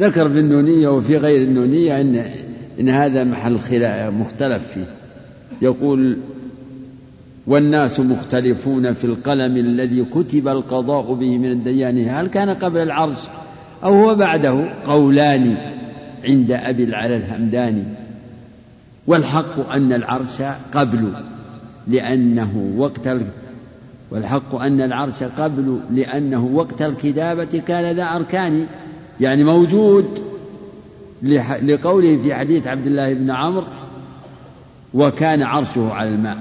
ذكر في النونية وفي غير النونية أن إن هذا محل خلاف مختلف فيه. يقول والناس مختلفون في القلم الذي كتب القضاء به من الديان هل كان قبل العرش أو هو بعده؟ قولان عند أبي العلا الهمداني. والحق أن العرش قبل لأنه وقت والحق أن العرش قبل لأنه وقت الكتابة كان ذا أركان. يعني موجود لقوله في حديث عبد الله بن عمرو وكان عرشه على الماء.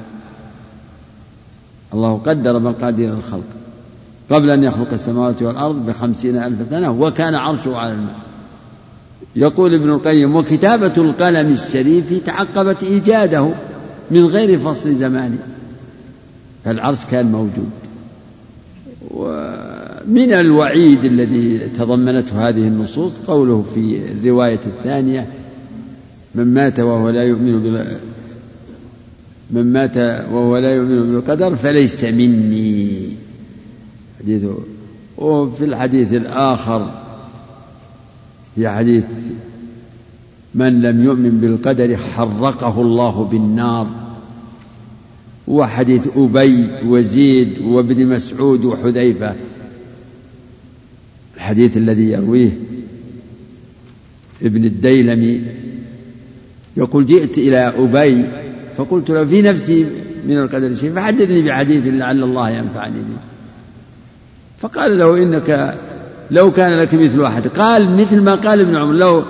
الله قدر مقادير الخلق قبل أن يخلق السماوات والأرض بخمسين ألف سنة وكان عرشه على الماء. يقول ابن القيم وكتابة القلم الشريف تعقبت إيجاده من غير فصل زمان فالعرش كان موجود. ومن الوعيد الذي تضمنته هذه النصوص قوله في الرواية الثانية من مات وهو لا يؤمن بال من مات وهو لا يؤمن بالقدر فليس مني. حديثه وفي الحديث الآخر في حديث من لم يؤمن بالقدر حرقه الله بالنار وحديث أبي وزيد وابن مسعود وحذيفة الحديث الذي يرويه ابن الديلمي يقول جئت إلى أبي فقلت له في نفسي من القدر شيء فحدثني بحديث لعل الله ينفعني به. فقال له إنك لو كان لك مثل أحد قال مثل ما قال ابن عمر لو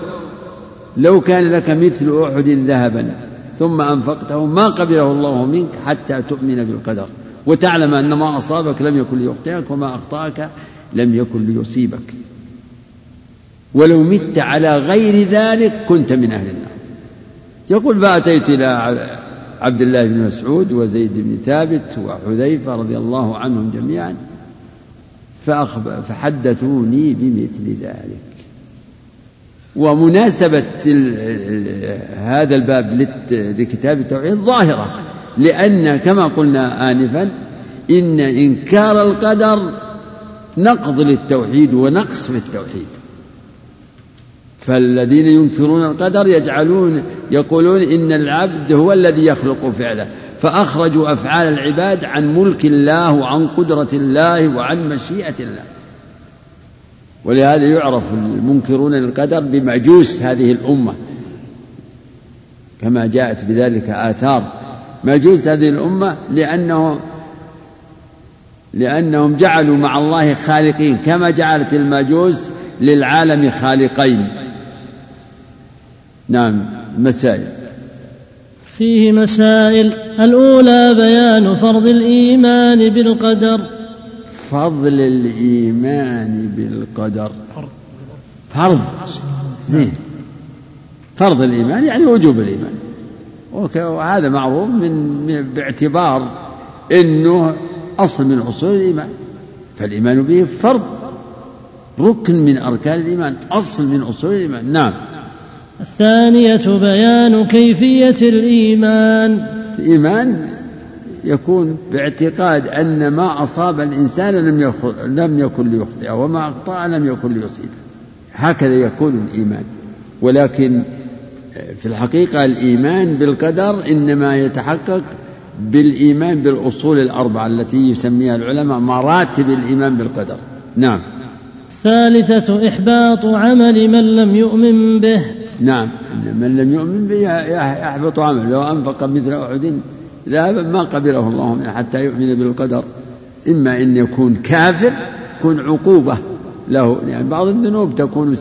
لو كان لك مثل أحد ذهبا ثم أنفقته ما قبله الله منك حتى تؤمن بالقدر وتعلم أن ما أصابك لم يكن ليخطئك وما أخطأك لم يكن ليصيبك. ولو مت على غير ذلك كنت من أهل النار. يقول فأتيت إلى عبد الله بن مسعود وزيد بن ثابت وحذيفة رضي الله عنهم جميعا فحدثوني بمثل ذلك. ومناسبة هذا الباب لكتاب التوحيد ظاهرة لأن كما قلنا آنفا إن إنكار القدر نقض للتوحيد ونقص في التوحيد. فالذين ينكرون القدر يجعلون يقولون إن العبد هو الذي يخلق فعله. فأخرجوا أفعال العباد عن ملك الله وعن قدرة الله وعن مشيئة الله. ولهذا يعرف المنكرون للقدر بمجوس هذه الأمة. كما جاءت بذلك آثار. مجوس هذه الأمة لأنه لأنهم جعلوا مع الله خالقين كما جعلت المجوس للعالم خالقين. نعم مسائل. فيه مسائل. الأولى بيان فرض الإيمان بالقدر. فضل الإيمان بالقدر. فرض. زين. فرض الإيمان يعني وجوب الإيمان. وهذا معروف من باعتبار أنه أصل من أصول الإيمان. فالإيمان به فرض ركن من أركان الإيمان أصل من أصول الإيمان. نعم. الثانية بيان كيفية الإيمان. الإيمان يكون باعتقاد أن ما أصاب الإنسان لم لم يكن ليخطئه وما أخطأ لم يكن ليصيبه هكذا يكون الإيمان. ولكن في الحقيقة الإيمان بالقدر إنما يتحقق بالإيمان بالأصول الأربعة التي يسميها العلماء مراتب الإيمان بالقدر. نعم. الثالثة إحباط عمل من لم يؤمن به. نعم. من لم يؤمن به يحبط عمله. لو أنفق مثل أحد ذهبا ما قبله الله منه حتى يؤمن بالقدر. إما أن يكون كافر تكون عقوبة له. يعني بعض الذنوب تكون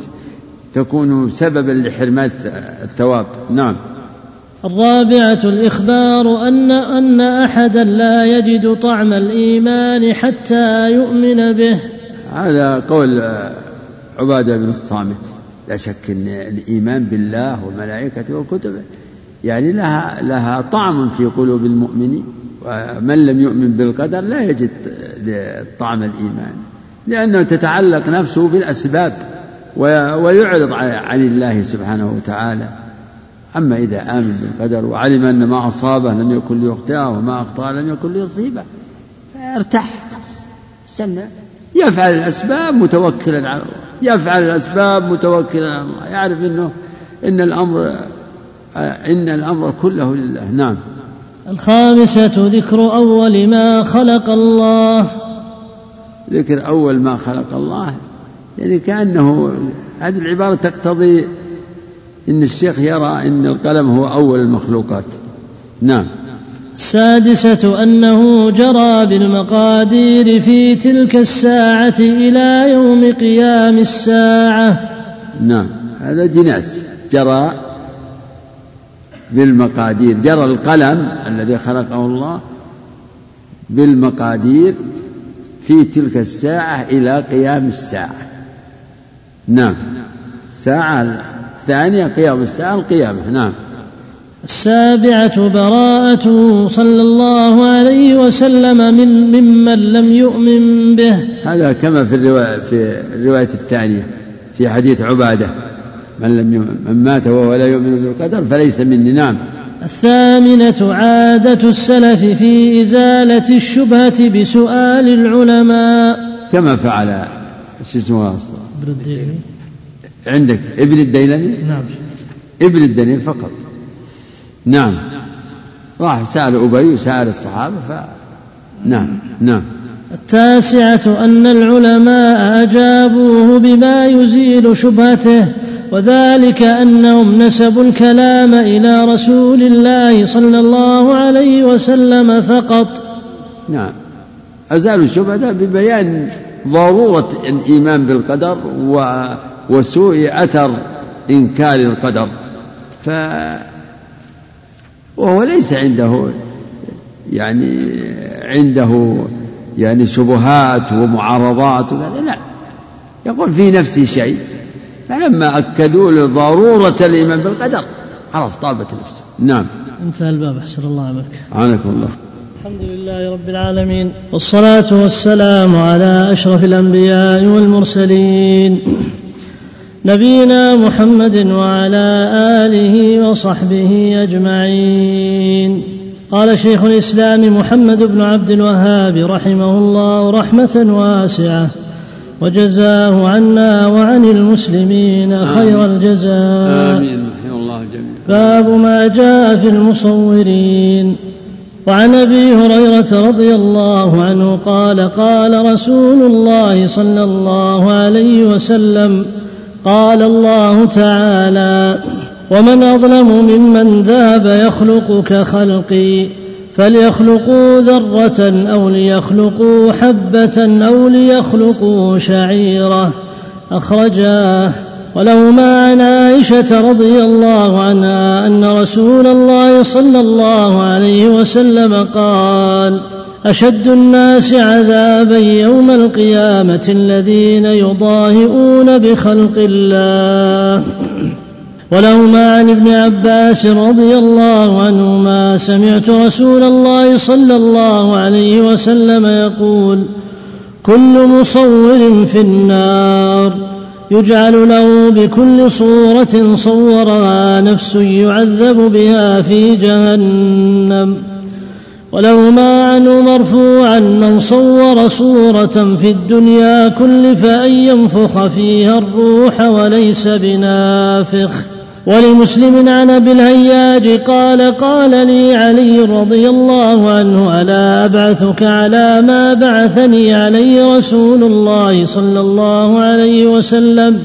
تكون سببا لحرمان الثواب. نعم. الرابعة الإخبار أن أن أحدا لا يجد طعم الإيمان حتى يؤمن به. هذا قول عبادة بن الصامت. لا شك أن الإيمان بالله وملائكته وكتبه. يعني لها لها طعم في قلوب المؤمنين ومن لم يؤمن بالقدر لا يجد طعم الإيمان لأنه تتعلق نفسه بالأسباب ويعرض عن الله سبحانه وتعالى. أما إذا آمن بالقدر وعلم أن ما أصابه لم يكن ليخطئه وما أخطأ لم يكن ليصيبه ارتاح سمع يفعل الأسباب متوكلا على الله. يفعل الأسباب متوكلا على الله. يعرف أنه إن الأمر إن الأمر كله لله. نعم. الخامسة ذكر أول ما خلق الله. ذكر أول ما خلق الله يعني كأنه هذه العبارة تقتضي إن الشيخ يرى أن القلم هو أول المخلوقات. نعم. السادسة أنه جرى بالمقادير في تلك الساعة إلى يوم قيام الساعة. نعم. هذا جناس. جرى بالمقادير. جرى القلم الذي خلقه الله بالمقادير في تلك الساعة إلى قيام الساعة. نعم. الساعة الثانية قيام الساعة القيامة نعم. السابعة براءته صلى الله عليه وسلم من ممن لم يؤمن به. هذا كما في الرواية في الرواية الثانية في حديث عبادة من لم يؤمن من مات وهو لا يؤمن بالقدر فليس مني نعم. الثامنة عادة السلف في إزالة الشبهة بسؤال العلماء. كما فعل شو اسمه؟ ابن الديلمي عندك ابن الديلمي؟ نعم. ابن الديلمي فقط. نعم. راح سأل أبي وسأل الصحابة ف نعم نعم. التاسعة أن العلماء أجابوه بما يزيل شبهته وذلك أنهم نسبوا الكلام إلى رسول الله صلى الله عليه وسلم فقط. نعم. أزالوا الشبهة ببيان ضرورة الإيمان بالقدر وسوء أثر إنكار القدر. ف وهو ليس عنده يعني عنده يعني شبهات ومعارضات وكذا لا. يقول في نفسي شيء فلما أكدوا له ضرورة الإيمان بالقدر خلاص طابت نفسه. نعم. انتهى الباب أحسن الله عليك عنكم الله. الحمد لله رب العالمين والصلاة والسلام على أشرف الأنبياء والمرسلين. نبينا محمد وعلى آله وصحبه أجمعين. قال شيخ الإسلام محمد بن عبد الوهاب رحمه الله رحمة واسعة. وجزاه عنا وعن المسلمين خير الجزاء. آمين. رحمه الله جميعا. باب ما جاء في المصورين. وعن أبي هريرة رضي الله عنه قال قال رسول الله صلى الله عليه وسلم قال الله تعالى ومن أظلم ممن ذهب يخلق كخلقي فليخلقوا ذرة أو ليخلقوا حبة أو ليخلقوا شعيرة. اخرجاه ولهما عن عائشة رضي الله عنها أن رسول الله صلى الله عليه وسلم قال أشد الناس عذابا يوم القيامة الذين يضاهئون بخلق الله. ولهما عن ابن عباس رضي الله عنهما سمعت رسول الله صلى الله عليه وسلم يقول كل مصور في النار يجعل له بكل صورة صورها نفس يعذب بها في جهنم. ولهما عنه مرفوعا من صور صورة في الدنيا كلف أن ينفخ فيها الروح وليس بنافخ. ولمسلم عن أبي الهياج قال قال لي علي رضي الله عنه ألا أبعثك على ما بعثني عليه رسول الله صلى الله عليه وسلم؟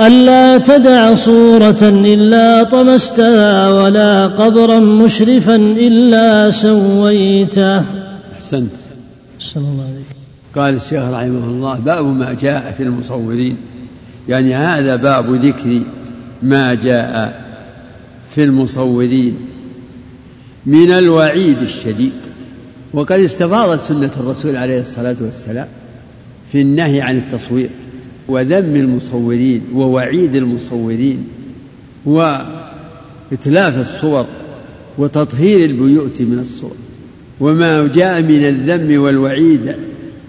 ألا تدع صورة إلا طمستها ولا قبرا مشرفا إلا سويته. أحسنت. أحسن الله عليك. قال الشيخ رحمه الله باب ما جاء في المصورين. يعني هذا باب ذكر ما جاء في المصورين من الوعيد الشديد. وقد استفاضت سنة الرسول عليه الصلاة والسلام في النهي عن التصوير. وذم المصورين ووعيد المصورين وإتلاف الصور وتطهير البيوت من الصور. وما جاء من الذم والوعيد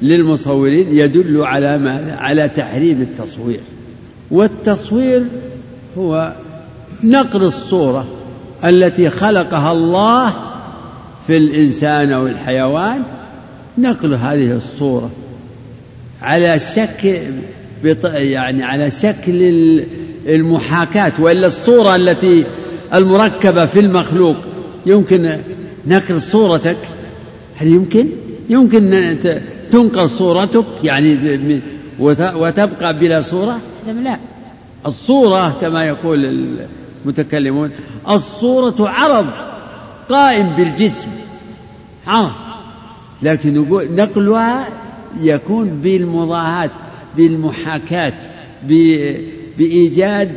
للمصورين يدل على ما على تحريم التصوير. والتصوير هو نقل الصورة التي خلقها الله في الإنسان أو الحيوان نقل هذه الصورة على شك يعني على شكل المحاكاة وإلا الصورة التي المركبة في المخلوق يمكن نقل صورتك؟ هل يمكن؟ يمكن تنقل صورتك يعني وتبقى بلا صورة؟ لا الصورة كما يقول المتكلمون الصورة عرض قائم بالجسم. عرض لكن نقول نقلها يكون بالمضاهاة بالمحاكاة بإيجاد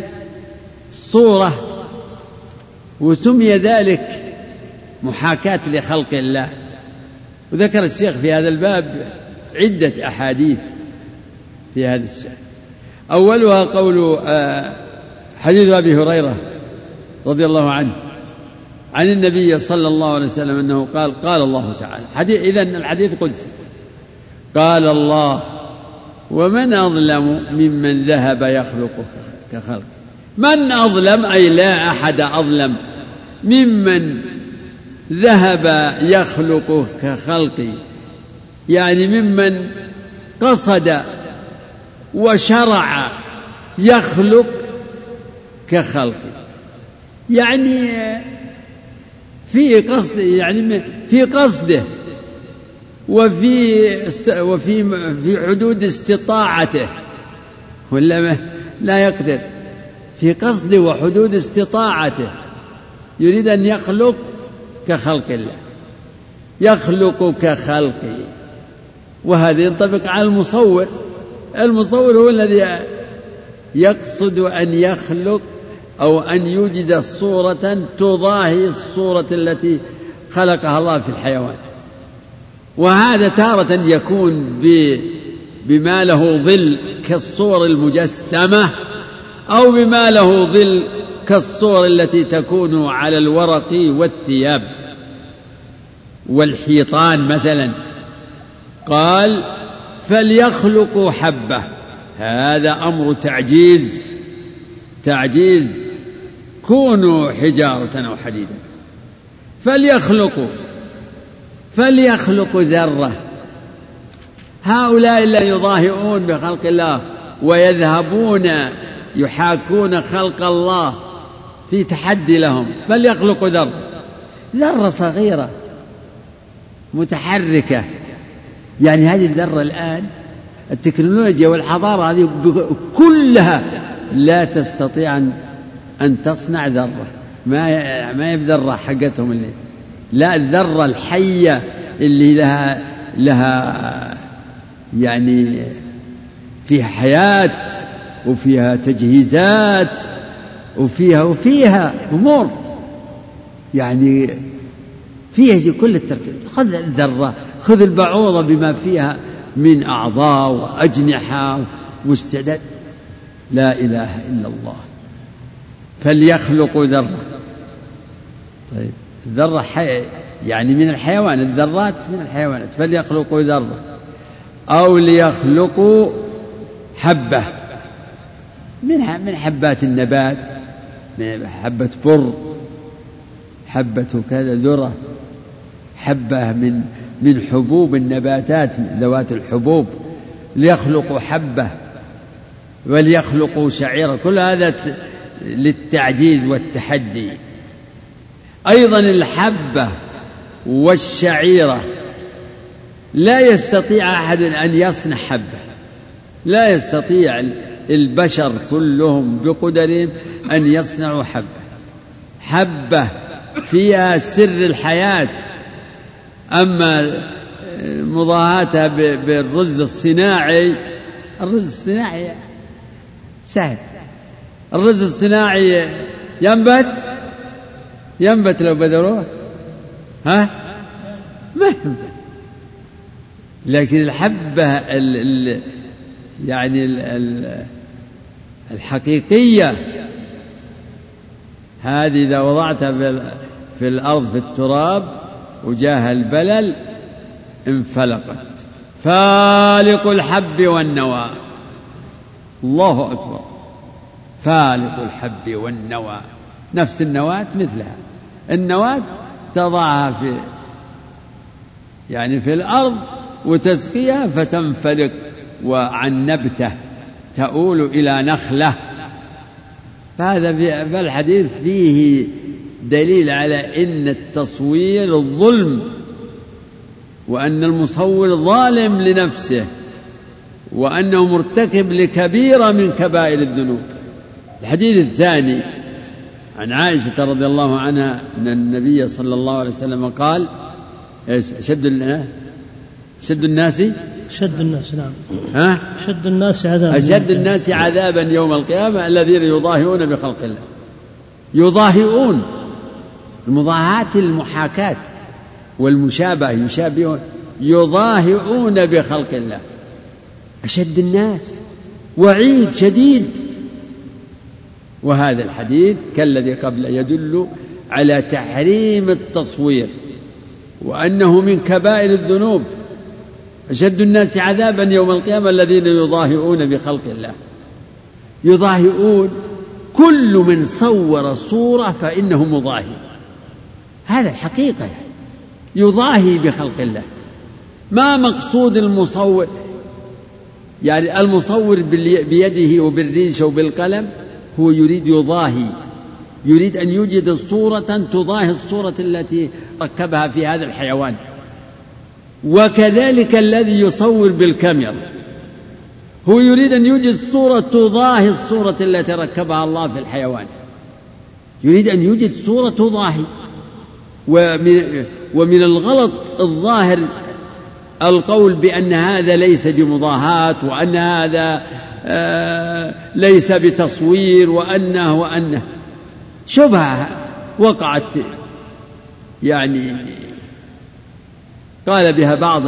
صورة وسمي ذلك محاكاة لخلق الله. وذكر الشيخ في هذا الباب عدة أحاديث في هذا الشأن. أولها قول آه، حديث أبي هريرة رضي الله عنه عن النبي صلى الله عليه وسلم أنه قال قال الله تعالى حديث إذن الحديث قدسي. قال الله ومن أظلم ممن ذهب يخلق كخلق. من أظلم؟ أي لا أحد أظلم. ممن ذهب يخلق كخلقي يعني ممن قصد وشرع يخلق كخلقي يعني في قصد يعني في قصده. وفي وفي في حدود استطاعته ولا لا يقدر. في قصده وحدود استطاعته. يريد أن يخلق كخلق الله. يخلق كخلقه. وهذا ينطبق على المصور. المصور هو الذي يقصد أن يخلق أو أن يوجد صورة تضاهي الصورة التي خلقها الله في الحيوان. وهذا تارة يكون بما له ظل كالصور المجسمة أو بما له ظل كالصور التي تكون على الورق والثياب والحيطان مثلا. قال فليخلقوا حبة. هذا أمر تعجيز. تعجيز كونوا حجارة أو حديدا. فليخلقوا. فليخلقوا ذرة. هؤلاء الذين يضاهئون بخلق الله ويذهبون يحاكون خلق الله في تحدي لهم فليخلقوا ذرة. ذرة صغيرة متحركة. يعني هذه الذرة الآن التكنولوجيا والحضارة هذه كلها لا تستطيع أن تصنع ذرة. ما ما هي بذرة حقتهم اللي لا الذرة الحية اللي لها لها يعني فيها حياة وفيها تجهيزات وفيها وفيها أمور. يعني فيها كل الترتيب. خذ الذرة خذ البعوضة بما فيها من أعضاء وأجنحة واستعداد. لا إله إلا الله. فليخلقوا ذرة. طيب. الذرة حي يعني من الحيوان الذرات من الحيوانات فليخلقوا ذرة أو ليخلقوا حبة من من حبات النبات من حبة بر حبة كذا ذرة حبة من من حبوب النباتات من ذوات الحبوب ليخلقوا حبة وليخلقوا شعيرة كل هذا للتعجيز والتحدي. أيضا الحبة والشعيرة. لا يستطيع أحد أن يصنع حبة. لا يستطيع البشر كلهم بقدرهم أن يصنعوا حبة. حبة فيها سر الحياة أما مضاهاتها بالرز الصناعي الرز الصناعي سهل. الرز الصناعي ينبت؟ ينبت لو بذروه؟ ها؟ ما ينبت. لكن الحبة ال ال يعني ال ال الحقيقية هذه إذا وضعتها في الأرض في التراب وجاها البلل انفلقت. فالق الحب والنوى. الله أكبر. فالق الحب والنوى. نفس النواة مثلها. النواة تضعها في يعني في الأرض وتسقيها فتنفلق وعن نبته تؤول إلى نخلة. فهذا في الحديث فيه دليل على إن التصوير ظلم وأن المصور ظالم لنفسه وأنه مرتكب لكبيرة من كبائر الذنوب. الحديث الثاني عن عائشة رضي الله عنها أن النبي صلى الله عليه وسلم قال إيش أشد أشد الناس؟ أشد الناس نعم. ها؟ أشد الناس عذابا. أشد الناس عذابا يوم القيامة الذين يضاهئون بخلق الله. يضاهئون. المضاهاة المحاكاة والمشابهة يشابهون. يضاهئون بخلق الله. أشد الناس. وعيد شديد. وهذا الحديث كالذي قبل يدل على تحريم التصوير وأنه من كبائر الذنوب. أشد الناس عذابا يوم القيامة الذين يضاهئون بخلق الله. يضاهئون كل من صور صورة فإنه مضاهي. هذا الحقيقة. يضاهي بخلق الله. ما مقصود المصور؟ يعني المصور بيده وبالريشة وبالقلم؟ هو يريد يضاهي يريد أن يوجد صورة تضاهي الصورة التي ركبها في هذا الحيوان. وكذلك الذي يصور بالكاميرا. هو يريد أن يوجد صورة تضاهي الصورة التي ركبها الله في الحيوان. يريد أن يوجد صورة تضاهي. ومن, ومن الغلط الظاهر القول بأن هذا ليس بمضاهاة وأن هذا ليس بتصوير وأنه وأنه. شبهة وقعت يعني قال بها بعض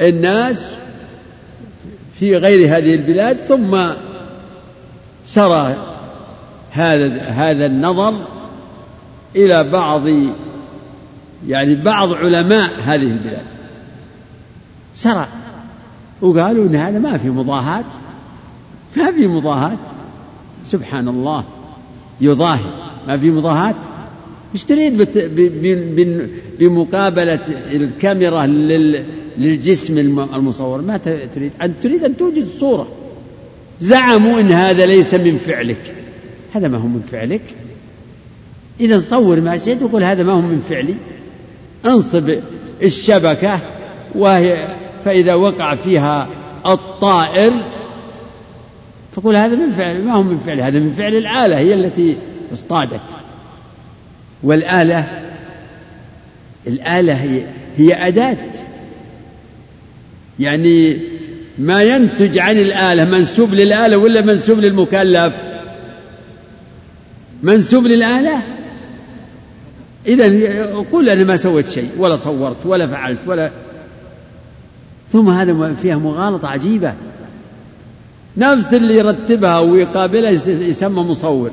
الناس في غير هذه البلاد ثم سرى هذا هذا النظر إلى بعض يعني بعض علماء هذه البلاد. سرى. وقالوا إن هذا ما في مضاهاة ما في مضاهاة سبحان الله يضاهي. ما في مضاهاة إيش تريد بمقابلة الكاميرا للجسم المصور. ما تريد؟ أن تريد أن توجد صورة. زعموا أن هذا ليس من فعلك. هذا ما هو من فعلك. إذا صور ما شئت وقل هذا ما هو من فعلي. انصب الشبكة وهي فإذا وقع فيها الطائر فقل هذا من فعل ما هو من فعل هذا من فعل الآلة هي التي اصطادت. والآلة الآلة هي هي أداة. يعني ما ينتج عن الآلة منسوب للآلة ولا منسوب للمكلف؟ منسوب للآلة؟ إذا قل أنا ما سويت شيء ولا صورت ولا فعلت ولا ثم هذا فيها مغالطة عجيبة. نفس اللي يرتبها ويقابلها يسمى مصور.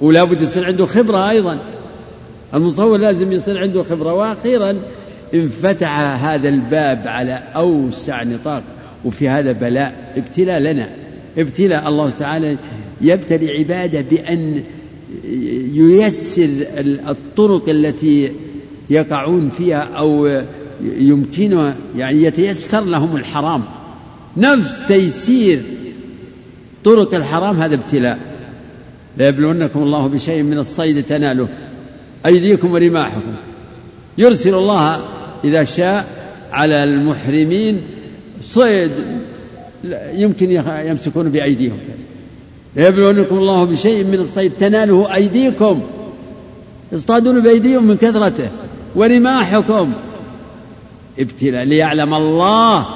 ولا بد يصير عنده خبرة أيضا. المصور لازم يصير عنده خبرة. وأخيرا انفتح هذا الباب على أوسع نطاق. وفي هذا بلاء ابتلاء لنا. ابتلاء الله تعالى يبتلي عباده بأن ييسر الطرق التي يقعون فيها أو يمكنها يعني يتيسر لهم الحرام. نفس تيسير طرق الحرام هذا ابتلاء. ليبلونكم الله بشيء من الصيد تناله أيديكم ورماحكم. يرسل الله إذا شاء على المحرمين صيد يمكن يمسكون بأيديهم. ليبلونكم الله بشيء من الصيد تناله أيديكم. يصطادون بأيديهم من كثرته ورماحكم. ابتلاء ليعلم الله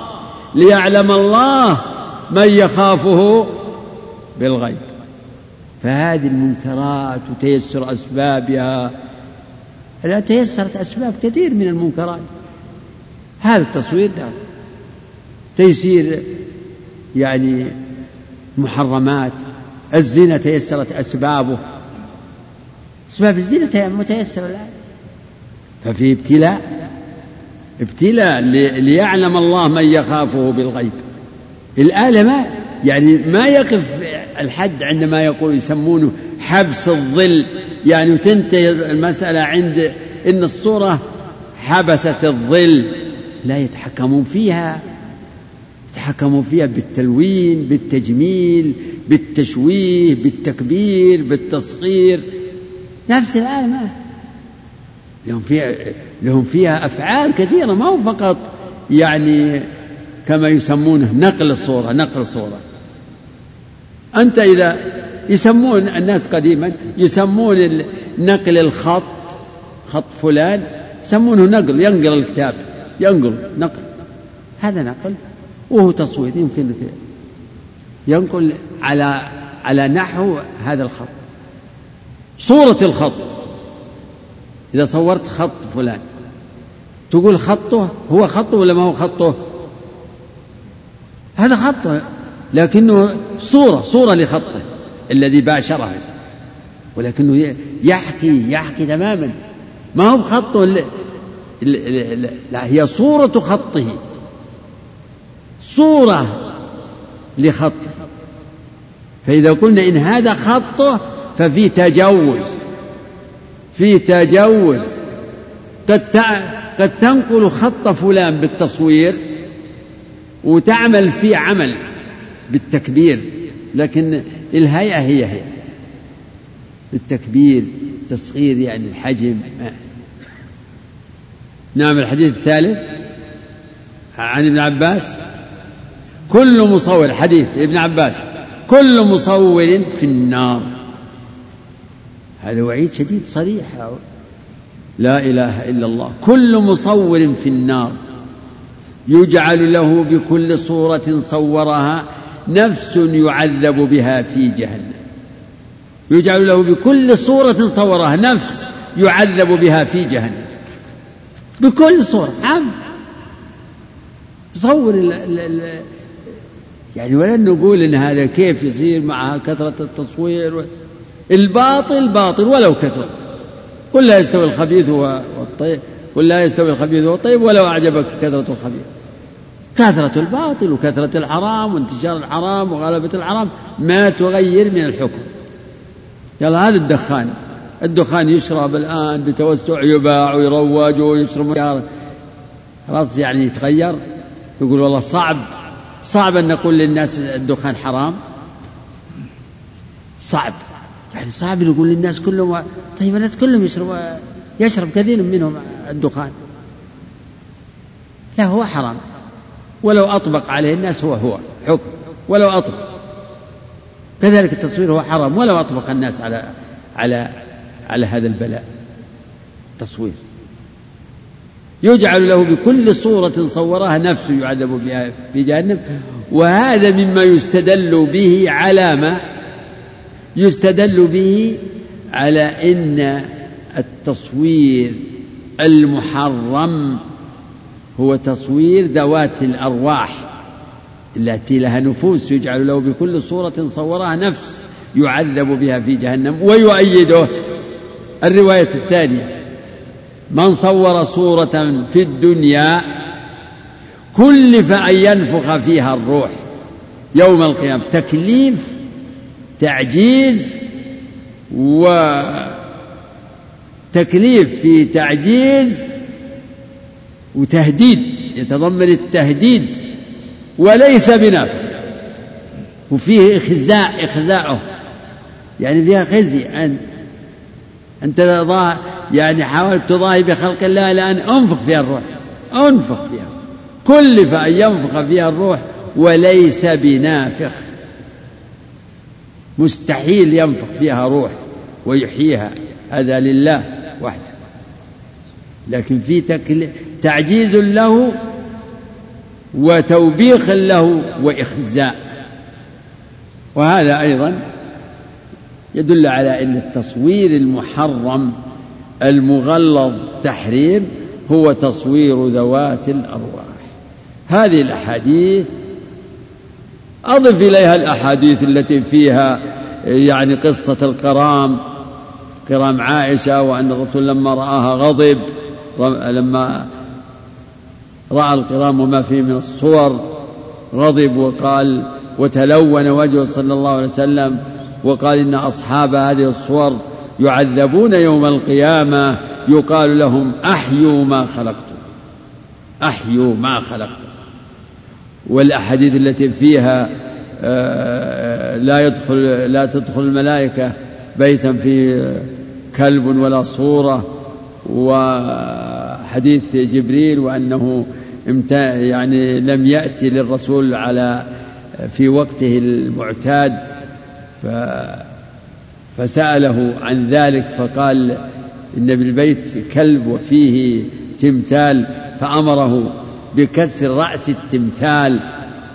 ليعلم الله من يخافه بالغيب. فهذه المنكرات وتيسر أسبابها. لا تيسرت أسباب كثير من المنكرات. هذا التصوير ده تيسير يعني محرمات. الزنا تيسرت أسبابه. أسباب الزنا متيسرة الآن. ففي ابتلاء ابتلاء ليعلم الله من يخافه بالغيب. الآلة ما يعني ما يقف الحد عندما يقول يسمونه حبس الظل. يعني وتنتهي المسألة عند إن الصورة حبست الظل. لا يتحكمون فيها. يتحكمون فيها بالتلوين بالتجميل بالتشويه بالتكبير بالتصغير. نفس العالم لهم فيها لهم فيها أفعال كثيرة ما هو فقط يعني كما يسمونه نقل الصورة نقل الصورة. أنت إذا يسمون الناس قديما يسمون نقل الخط خط فلان يسمونه نقل ينقل الكتاب ينقل نقل. هذا نقل وهو تصوير يمكن ينقل على على نحو هذا الخط. صورة الخط. إذا صورت خط فلان تقول خطه هو خطه ولا ما هو خطه؟ هذا خطه لكنه صورة صورة لخطه الذي باشره ولكنه يحكي يحكي تماما. ما هو بخطه لا هي صورة خطه. صورة لخطه. فإذا قلنا إن هذا خطه ففي تجوز في تجوز قد قد تنقل خط فلان بالتصوير وتعمل فيه عمل بالتكبير لكن الهيئة هي هي. بالتكبير تصغير يعني الحجم. نعم الحديث الثالث عن ابن عباس. كل مصور حديث ابن عباس. كل مصور في النار. هذا وعيد شديد صريح. لا إله إلا الله. كل مصور في النار. يجعل له بكل صورة صورها. نفس يعذب بها في جهنم. يجعل له بكل صورة صورها. نفس يعذب بها في جهنم. بكل صورة. عام. صور ال ال ال يعني ولن نقول إن هذا كيف يصير مع كثرة التصوير الباطل باطل ولو كثر. قل لا يستوي الخبيث والطيب. قل لا يستوي الخبيث والطيب ولو أعجبك كثرة الخبيث. كثرة الباطل وكثرة الحرام وانتشار الحرام وغلبة الحرام ما تغير من الحكم. يلا هذا الدخان. الدخان يشرب الآن بتوسع يباع ويروج ويشرب. خلاص يعني يتغير. يقول والله صعب. صعب أن نقول للناس الدخان حرام. صعب. يعني صعب نقول للناس كلهم طيب الناس كلهم يشرب يشرب كثير منهم الدخان. لا هو حرام. ولو أطبق عليه الناس هو هو حكم. ولو أطبق. كذلك التصوير هو حرام. ولو أطبق الناس على على على هذا البلاء. تصوير. يجعل له بكل صورة صورها نفس يعذب في جهنم. وهذا مما يستدل به على ما يستدل به على إن التصوير المحرم هو تصوير ذوات الأرواح التي لها نفوس يجعل له بكل صورة صورها نفس يعذب بها في جهنم ويؤيده. الرواية الثانية من صور صورة في الدنيا كلف أن ينفخ فيها الروح يوم القيامة. تكليف تعجيز وتكليف في تعجيز وتهديد يتضمن التهديد وليس بنافخ وفيه إخزاء إخزاؤه يعني فيها خزي. أن أنت يعني حاولت تضاهي بخلق الله الآن أنفخ فيها الروح. أنفخ فيها. كلف أن ينفخ فيها الروح وليس بنافخ. مستحيل ينفخ فيها روح ويحييها. هذا لله وحده. لكن في تعجيز له وتوبيخ له وإخزاء. وهذا أيضا يدل على إن التصوير المحرم المغلظ تحريم هو تصوير ذوات الأرواح. هذه الأحاديث أضف إليها الأحاديث التي فيها يعني قصة القرام كرام عائشة وأن الرسول لما رآها غضب لما رأى القرام وما فيه من الصور غضب وقال وتلون وجهه صلى الله عليه وسلم وقال إن أصحاب هذه الصور يعذبون يوم القيامة يقال لهم أحيوا ما خلقتم أحيوا ما خلقتم. والأحاديث التي فيها آه، لا يدخل لا تدخل الملائكة بيتا في كلب ولا صورة وحديث جبريل وأنه يعني لم يأتي للرسول على في وقته المعتاد فسأله عن ذلك فقال إن بالبيت كلب وفيه تمثال فأمره بكسر رأس التمثال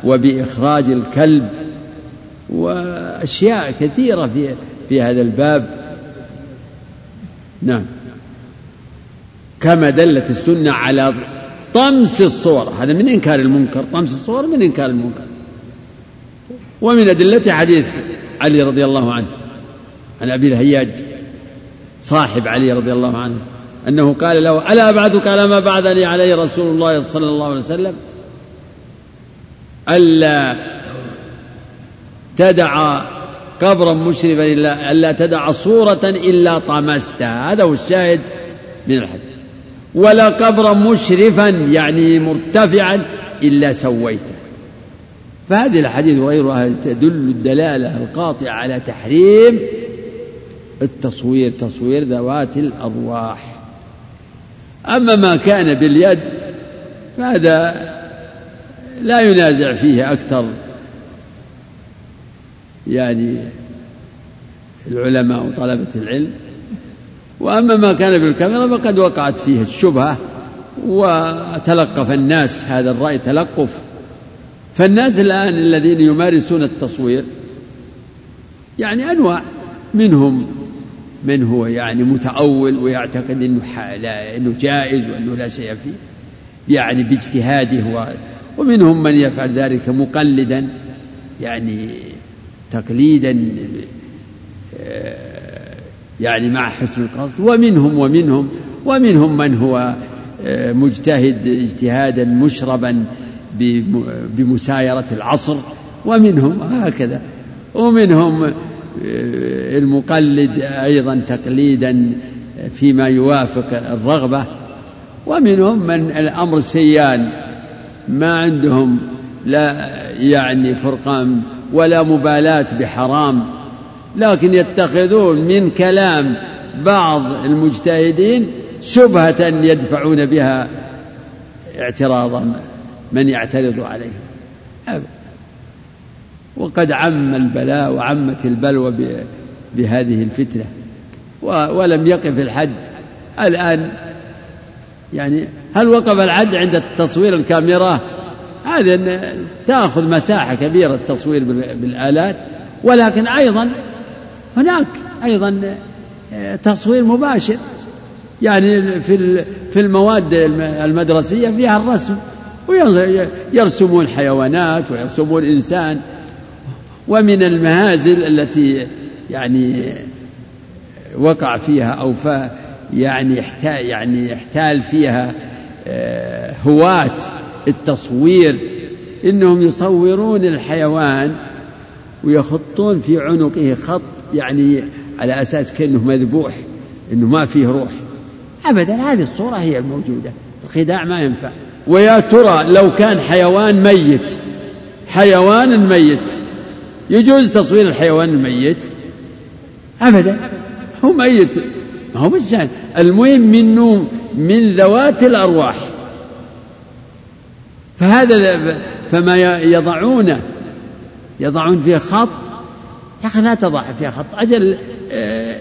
وبإخراج الكلب وأشياء كثيرة في في هذا الباب. نعم. كما دلت السنة على طمس الصور. هذا من إنكار المنكر طمس الصور من إنكار المنكر. ومن أدلة حديث علي رضي الله عنه. عن أبي الهياج صاحب علي رضي الله عنه. أنه قال له ألا أبعثك على ما بعثني عليه رسول الله صلى الله عليه وسلم؟ ألا تدع قبرا مشرفا إلا ألا تدع صورة إلا طمستها هذا هو الشاهد من الحديث. ولا قبرا مشرفا يعني مرتفعا إلا سويته. فهذه الحديث وغيرها تدل الدلالة القاطعة على تحريم التصوير تصوير ذوات الأرواح. أما ما كان باليد فهذا لا ينازع فيه أكثر. يعني العلماء وطلبة العلم. وأما ما كان بالكاميرا فقد وقعت فيه الشبهة وتلقف الناس هذا الرأي تلقف. فالناس الآن الذين يمارسون التصوير يعني أنواع منهم من هو يعني متأول ويعتقد أنه أنه جائز وأنه لا شيء فيه يعني باجتهاده ومنهم من يفعل ذلك مقلدا يعني تقليدا آه، يعني مع حسن القصد ومنهم ومنهم ومنهم من هو آه، مجتهد اجتهادا مشربا بمسايرة العصر ومنهم هكذا ومنهم المقلد أيضا تقليدا فيما يوافق الرغبة ومنهم من الأمر سيان ما عندهم لا يعني فرقان ولا مبالاة بحرام لكن يتخذون من كلام بعض المجتهدين شبهة يدفعون بها اعتراض من يعترض عليهم. وقد عم البلاء وعمت البلوى بهذه الفتنة. ولم يقف الحد. الآن يعني هل وقف الحد عند التصوير الكاميرا؟ هذا تأخذ مساحة كبيرة التصوير بالآلات. ولكن أيضا هناك أيضا آه، تصوير مباشر. يعني في في المواد المدرسية فيها الرسم. ويرسمون حيوانات ويرسمون إنسان. ومن المهازل التي يعني وقع فيها أو يعني احتال يعني احتال فيها آه، هواة التصوير إنهم يصورون الحيوان ويخطون في عنقه خط يعني على أساس كأنه مذبوح إنه ما فيه روح. أبدا هذه الصورة هي الموجودة الخداع ما ينفع. ويا ترى لو كان حيوان ميت حيوان ميت يجوز تصوير الحيوان الميت؟ أبدا. هو ميت. ما هو بس المهم منه من ذوات الأرواح. فهذا فما يضعونه يضعون فيه خط. يا أخي لا تضع فيها خط. أجل آه،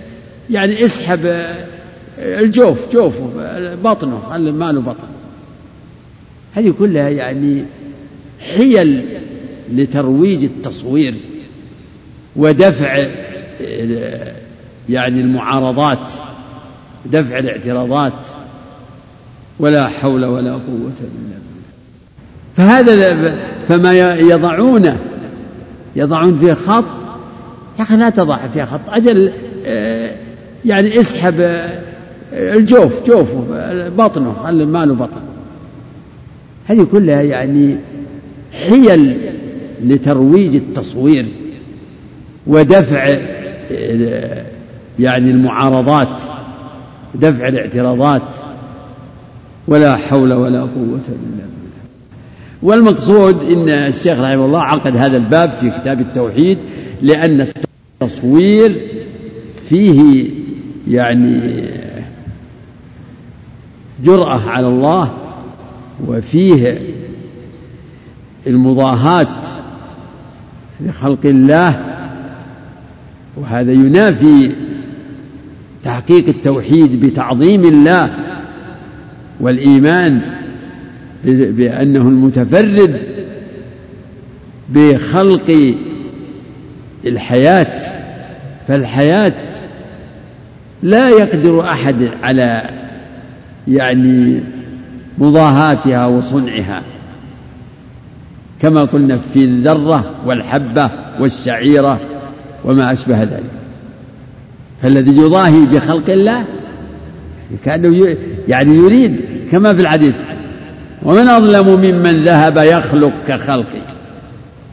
يعني اسحب آه، الجوف جوفه بطنه ما له بطن. هذه كلها يعني حيل لترويج التصوير. ودفع يعني المعارضات دفع الاعتراضات ولا حول ولا قوة إلا بالله. فهذا فما يضعونه يضعون فيه خط. يا أخي لا تضع فيها خط أجل آه، يعني اسحب آه، الجوف جوفه بطنه ما له بطن هذه كلها يعني حيل لترويج التصوير. ودفع آه، يعني المعارضات دفع الاعتراضات ولا حول ولا قوة إلا بالله. والمقصود إن الشيخ رحمه الله عقد هذا الباب في كتاب التوحيد لأن التصوير فيه يعني جرأة على الله وفيه المضاهاة لخلق الله وهذا ينافي تحقيق التوحيد بتعظيم الله والإيمان بأنه المتفرد بخلق الحياة فالحياة لا يقدر أحد على يعني مضاهاتها وصنعها. كما قلنا في الذرة والحبة والشعيرة وما أشبه ذلك. فالذي يضاهي بخلق الله كأنه يعني يريد كما في الحديث ومن أظلم ممن ذهب يخلق كخلقه.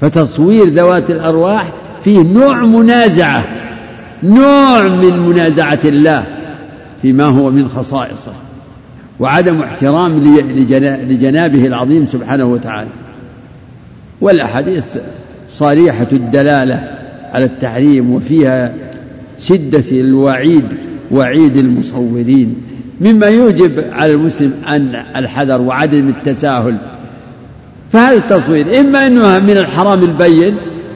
فتصوير ذوات الأرواح فيه نوع منازعة نوع من منازعة الله فيما هو من خصائصه وعدم احترام لجنابه العظيم سبحانه وتعالى. والأحاديث صريحة الدلالة على التحريم وفيها شدة الوعيد وعيد المصورين. مما يوجب على المسلم أن الحذر وعدم التساهل. فهذا التصوير إما أنه من الحرام البين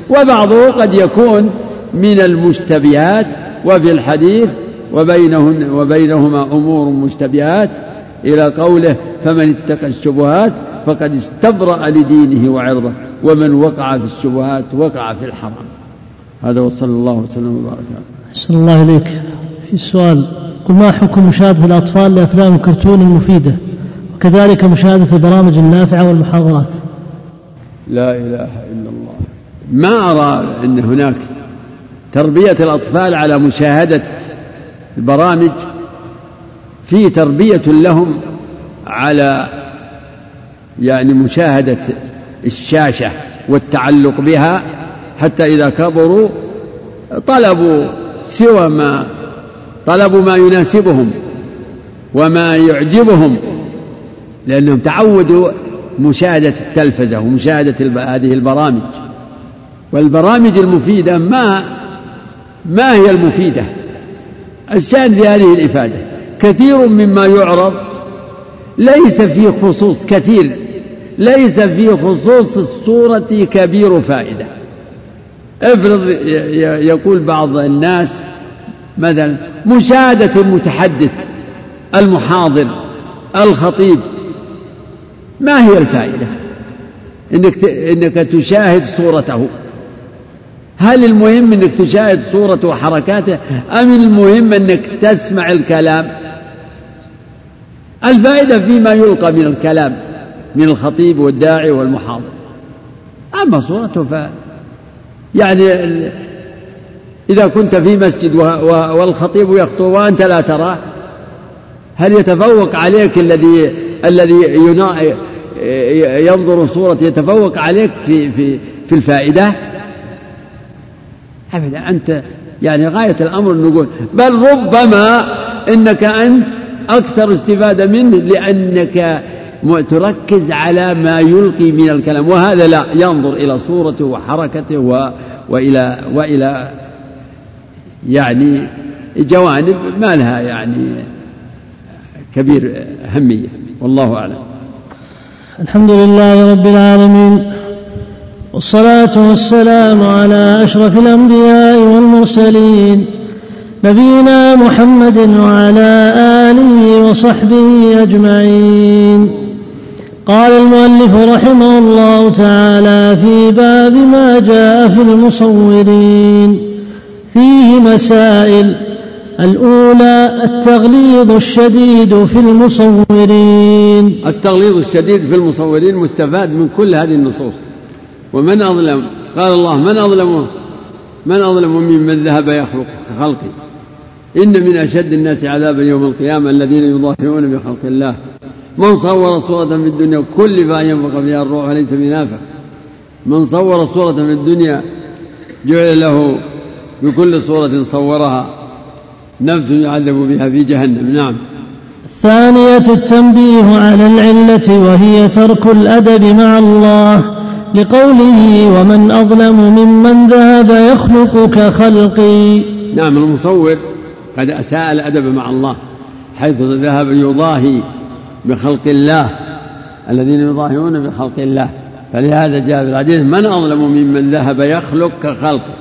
وبعضه قد يكون من المشتبهات وفي الحديث وبينهن وبينهما أمور مشتبهات إلى قوله فمن اتقى الشبهات فقد استبرأ لدينه وعرضه ومن وقع في الشبهات وقع في الحرام. هذا وصلى الله وسلم وبارك أحسن الله إليك. في السؤال قل ما حكم مشاهدة الأطفال لأفلام الكرتون المفيدة؟ وكذلك مشاهدة البرامج النافعة والمحاضرات. لا إله إلا الله. ما أرى أن هناك تربية الأطفال على مشاهدة البرامج في تربية لهم على يعني مشاهدة الشاشة والتعلق بها حتى إذا كبروا طلبوا سوى ما طلبوا ما يناسبهم وما يعجبهم لأنهم تعودوا مشاهدة التلفزة ومشاهدة هذه البرامج. والبرامج المفيدة ما ما هي المفيدة؟ الشأن في هذه الإفادة. كثير مما يعرض ليس في خصوص كثير ليس في خصوص الصورة كبير فائدة. افرض يقول بعض الناس مثلا مشاهدة المتحدث المحاضر الخطيب ما هي الفائدة؟ إنك إنك تشاهد صورته. هل المهم إنك تشاهد صورته وحركاته أم المهم إنك تسمع الكلام؟ الفائدة فيما يلقى من الكلام من الخطيب والداعي والمحاضر. أما صورته ف يعني إذا كنت في مسجد والخطيب يخطب وأنت لا تراه هل يتفوق عليك الذي الذي ينظر صورة يتفوق عليك في في في الفائدة؟ أبدا أنت يعني غاية الأمر نقول بل ربما إنك أنت أكثر استفادة منه لأنك تركز على ما يلقي من الكلام. وهذا لا ينظر إلى صورته وحركته و وإلى وإلى يعني جوانب ما لها يعني كبير أهمية. والله أعلم. الحمد لله رب العالمين والصلاة والسلام على أشرف الأنبياء والمرسلين نبينا محمد وعلى آله وصحبه أجمعين. قال المؤلف رحمه الله تعالى في باب ما جاء في المصورين. فيه مسائل. الأولى التغليظ الشديد في المصورين. التغليظ الشديد في المصورين مستفاد من كل هذه النصوص. ومن أظلم؟ قال الله من أظلم؟ من أظلم ممن ذهب يخلق كخلقه؟ إن من أشد الناس عذابا يوم القيامة الذين يضاهئون بخلق الله. من صور صورة في الدنيا كل فأن ينفق فيها الروح ليس بنافع. من صور صورة في الدنيا جعل له بكل صورة صورها. نفس يعذب بها في جهنم نعم. الثانية التنبيه على العلة وهي ترك الأدب مع الله. لقوله ومن أظلم ممن ذهب يخلق كخلقي نعم المصور قد أساء الأدب مع الله حيث ذهب يضاهي بخلق الله الذين يضاهئون بخلق الله. فلهذا جاء في الحديث من أظلم ممن ذهب يخلق كخلقه؟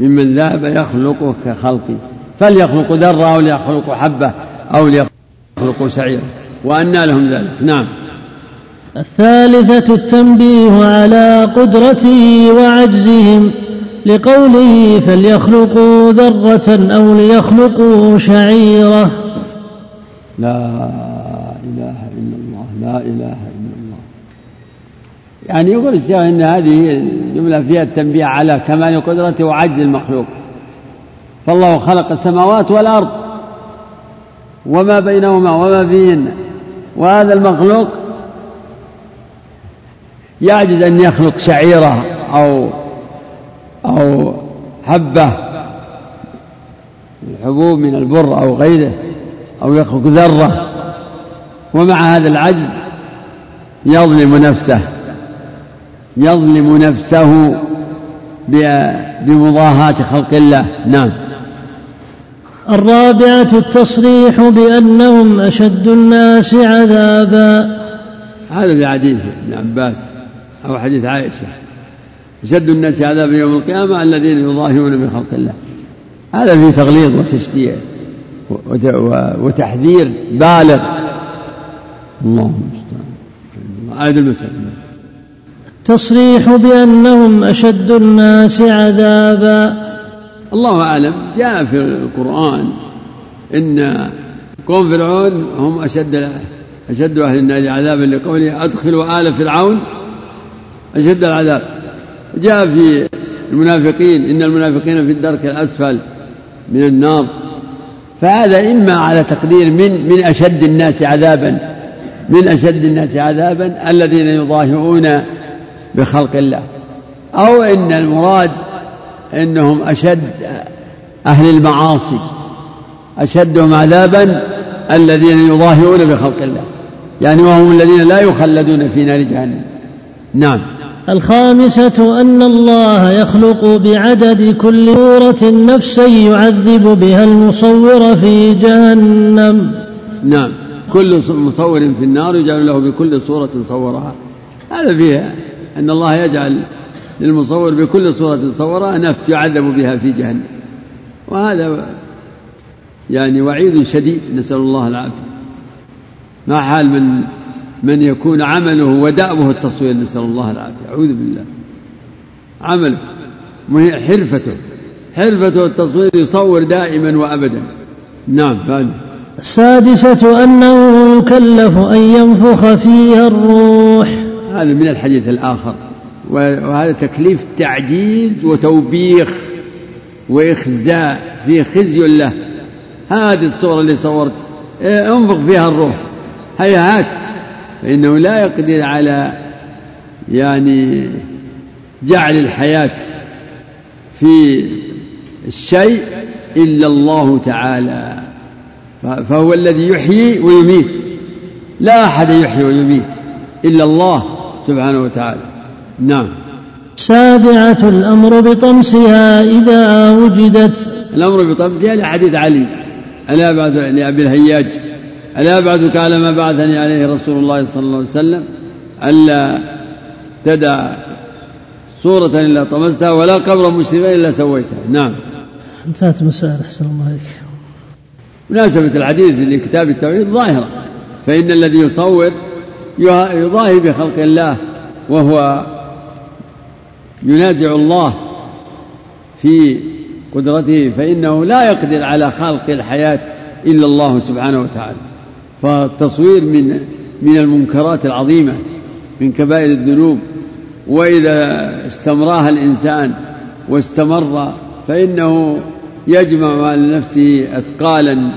ممن ذهب يخلق كخلقي فليخلق ذرة أو ليخلق حبة أو ليخلق شعيرة وأنى لهم ذلك. نعم. الثالثة التنبيه على قدرته وعجزهم لقوله فليخلقوا ذرة أو ليخلقوا شعيرة. لا. إله إلا الله لا إله إلا الله. يعني يقول الشيخ أن هذه جملة فيها التنبيه على كمال قدرته وعجز المخلوق. فالله خلق السماوات والأرض وما بينهما وما فيهن وهذا المخلوق يعجز أن يخلق شعيرة أو أو حبة الحبوب من البر أو غيره أو يخلق ذرة. ومع هذا العجز يظلم نفسه يظلم نفسه بمضاهاة خلق الله. نعم. الرابعة التصريح بأنهم أشد الناس عذابا. هذا في حديث ابن عباس أو حديث عائشة. أشد الناس عذابا يوم القيامة الذين يظاهرون بخلق الله. هذا فيه تغليظ وتشديد وتحذير بالغ. اللهم المستعان أعد المسألة. التصريح بأنهم أشد الناس عذابا. الله أعلم. جاء في القرآن إن قوم فرعون هم أشد أشد أهل النار عذابا لقوله أدخلوا آل فرعون. أشد العذاب. جاء في المنافقين إن المنافقين في الدرك الأسفل من النار. فهذا إما على تقدير من من أشد الناس عذابا من أشد الناس عذابا الذين يظاهرون بخلق الله. أو إن المراد إنهم أشد أهل المعاصي أشدهم عذابا الذين يظاهرون بخلق الله. يعني وهم الذين لا يخلدون في نار جهنم. نعم. الخامسة أن الله يخلق بعدد كل سورة نفسا يعذب بها المصور في جهنم. نعم. كل مصور في النار يجعل له بكل صورة صورها. هذا فيها أن الله يجعل للمصور بكل صورة صورها نفس يعذب بها في جهنم. وهذا يعني وعيد شديد نسأل الله العافية. ما حال من من يكون عمله ودأبه التصوير نسأل الله العافية. أعوذ بالله. عمله حرفته حرفته التصوير يصور دائما وأبدا. نعم فعلا. السادسة أنه يكلف أن ينفخ فيها الروح. هذا من الحديث الآخر. وهذا تكليف تعجيز وتوبيخ وإخزاء في خزي له. هذه الصورة اللي صورت. إيه، انفخ فيها الروح. هيهات فإنه لا يقدر على يعني جعل الحياة في الشيء إلا الله تعالى. فهو الذي يحيي ويميت. لا أحد يحيي ويميت إلا الله سبحانه وتعالى. نعم. سابعة الأمر بطمسها إذا وجدت. الأمر بطمسها لحديث علي. ألا بعد لأبي الهياج. ألا بعدك على ما بعثني عليه رسول الله صلى الله عليه وسلم ألا تدع صورة إلا طمستها ولا قبر مسلما إلا سويتها. نعم. انتهت المسائل أحسن الله عليك مناسبة الحديث لكتاب التوحيد ظاهرة. فإن الذي يصور يضاهي بخلق الله وهو ينازع الله في قدرته فإنه لا يقدر على خلق الحياة إلا الله سبحانه وتعالى. فالتصوير من من المنكرات العظيمة من كبائر الذنوب. وإذا استمراها الإنسان واستمر فإنه يجمع مع نفسه أثقالا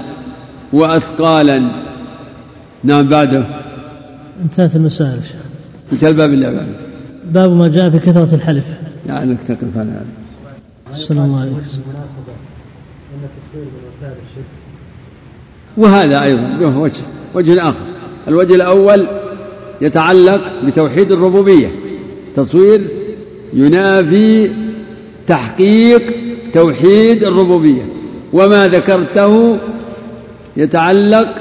وأثقالا. نعم بعده. انتهت المسائل. انت الباب اللي بعده. باب ما جاء في كثرة الحلف. يعني انك تقف على هذا. وسائل الشرك وهذا أيضا له وجه وجه آخر. الوجه الأول يتعلق بتوحيد الربوبية. تصوير ينافي تحقيق توحيد الربوبية. وما ذكرته يتعلق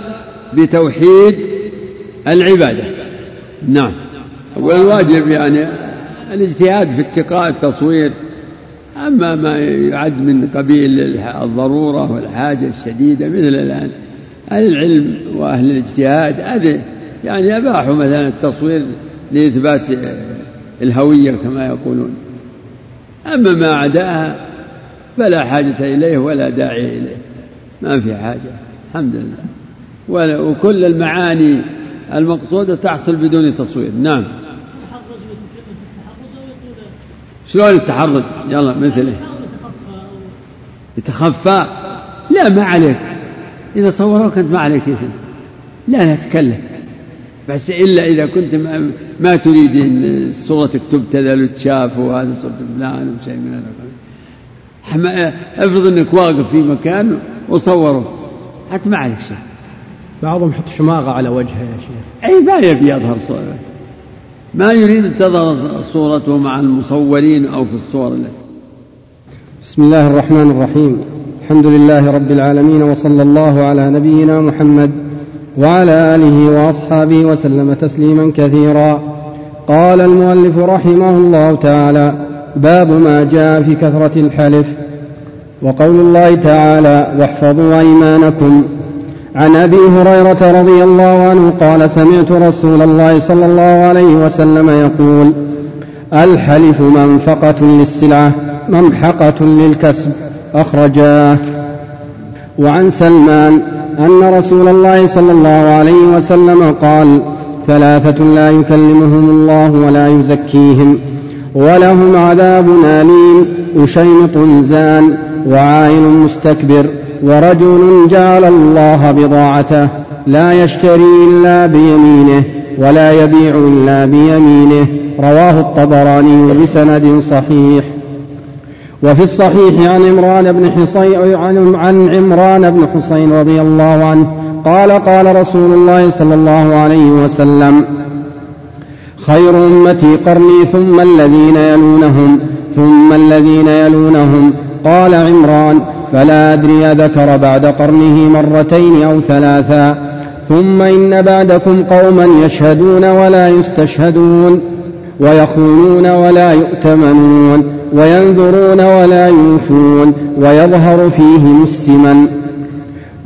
بتوحيد العبادة. نعم. والواجب يعني الاجتهاد في اتقاء التصوير. أما ما يعد من قبيل الضرورة والحاجة الشديدة مثل الآن أهل العلم وأهل الاجتهاد هذه يعني أباحوا مثلا التصوير لإثبات الهوية كما يقولون. أما ما عداها فلا حاجة إليه ولا داعي إليه. ما في حاجة الحمد لله. وكل المعاني المقصودة تحصل بدون تصوير. نعم. شلون التحرج يلا مثله. يتخفى؟ لا ما عليك. إذا صوروك أنت ما عليك إثم. لا نتكلم بس إلا إذا كنت ما, ما تريد صورتك تبتذل وتشاف وهذا صورة فلان وشيء من هذا افرض أنك واقف في مكان وصوره. حتى ما عليك شيء بعضهم يحط شماغة على وجهه يا شيخ. أي ما يبي يظهر صورته ما يريد أن تظهر صورته مع المصورين أو في الصور التي بسم الله الرحمن الرحيم. الحمد لله رب العالمين وصلى الله على نبينا محمد وعلى آله وأصحابه وسلم تسليما كثيرا. قال المؤلف رحمه الله تعالى باب ما جاء في كثرة الحلف. وقول الله تعالى واحفظوا أيمانكم. عن أبي هريرة رضي الله عنه قال سمعت رسول الله صلى الله عليه وسلم يقول الحلف منفقة للسلعة ممحقه للكسب أخرجاه. وعن سلمان أن رسول الله صلى الله عليه وسلم قال ثلاثة لا يكلمهم الله ولا يزكيهم. ولهم عذاب أليم أشيمط زان وعائل مستكبر ورجل جعل الله بضاعته لا يشتري إلا بيمينه ولا يبيع إلا بيمينه. رواه الطبراني بسند صحيح. وفي الصحيح عن عمران بن حصين عن عمران بن حصين رضي الله عنه قال قال رسول الله صلى الله عليه وسلم خير أمتي قرني ثم الذين يلونهم ثم الذين يلونهم. قال عمران فلا أدري ذكر بعد قرنه مرتين أو ثلاثا. ثم إن بعدكم قوما يشهدون ولا يستشهدون ويخونون ولا يؤتمنون وينذرون ولا يوفون ويظهر فيهم السمن.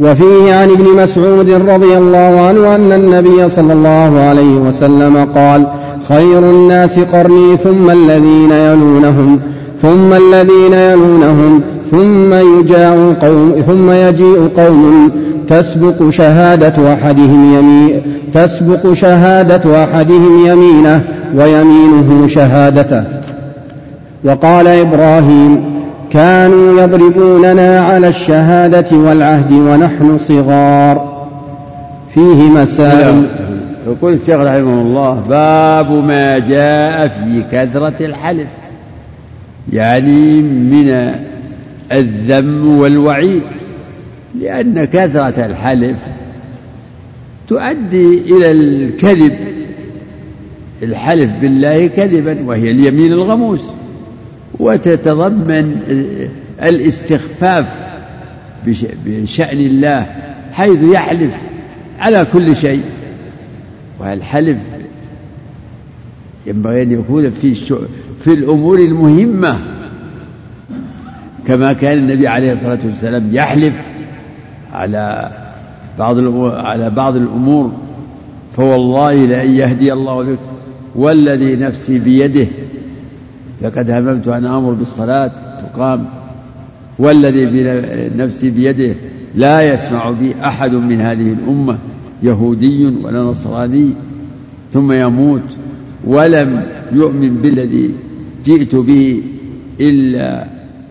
وفيه عن ابن مسعود رضي الله عنه أن النبي صلى الله عليه وسلم قال خير الناس قرني ثم الذين يلونهم ثم الذين يلونهم ثم يجاء قوم ثم يجيء قوم تسبق شهادة أحدهم يمين تسبق شهادة أحدهم يمينه ويمينه شهادته. وقال إبراهيم كانوا يضربوننا على الشهادة والعهد ونحن صغار. فيه مسائل يقول الشيخ رحمه الله باب ما جاء في كثرة الحلف يعني من الذم والوعيد لأن كثرة الحلف تؤدي إلى الكذب الحلف بالله كذبا وهي اليمين الغموس وتتضمن الاستخفاف بشأن الله حيث يحلف على كل شيء. والحلف ينبغي أن يكون في في الأمور المهمة كما كان النبي عليه الصلاة والسلام يحلف على بعض على بعض الأمور فوالله لأن يهدي الله بك والذي نفسي بيده لقد هممت أن أمر بالصلاة تقام والذي نفسي بيده لا يسمع بي أحد من هذه الأمة. يهودي ولا نصراني ثم يموت ولم يؤمن بالذي جئت به إلا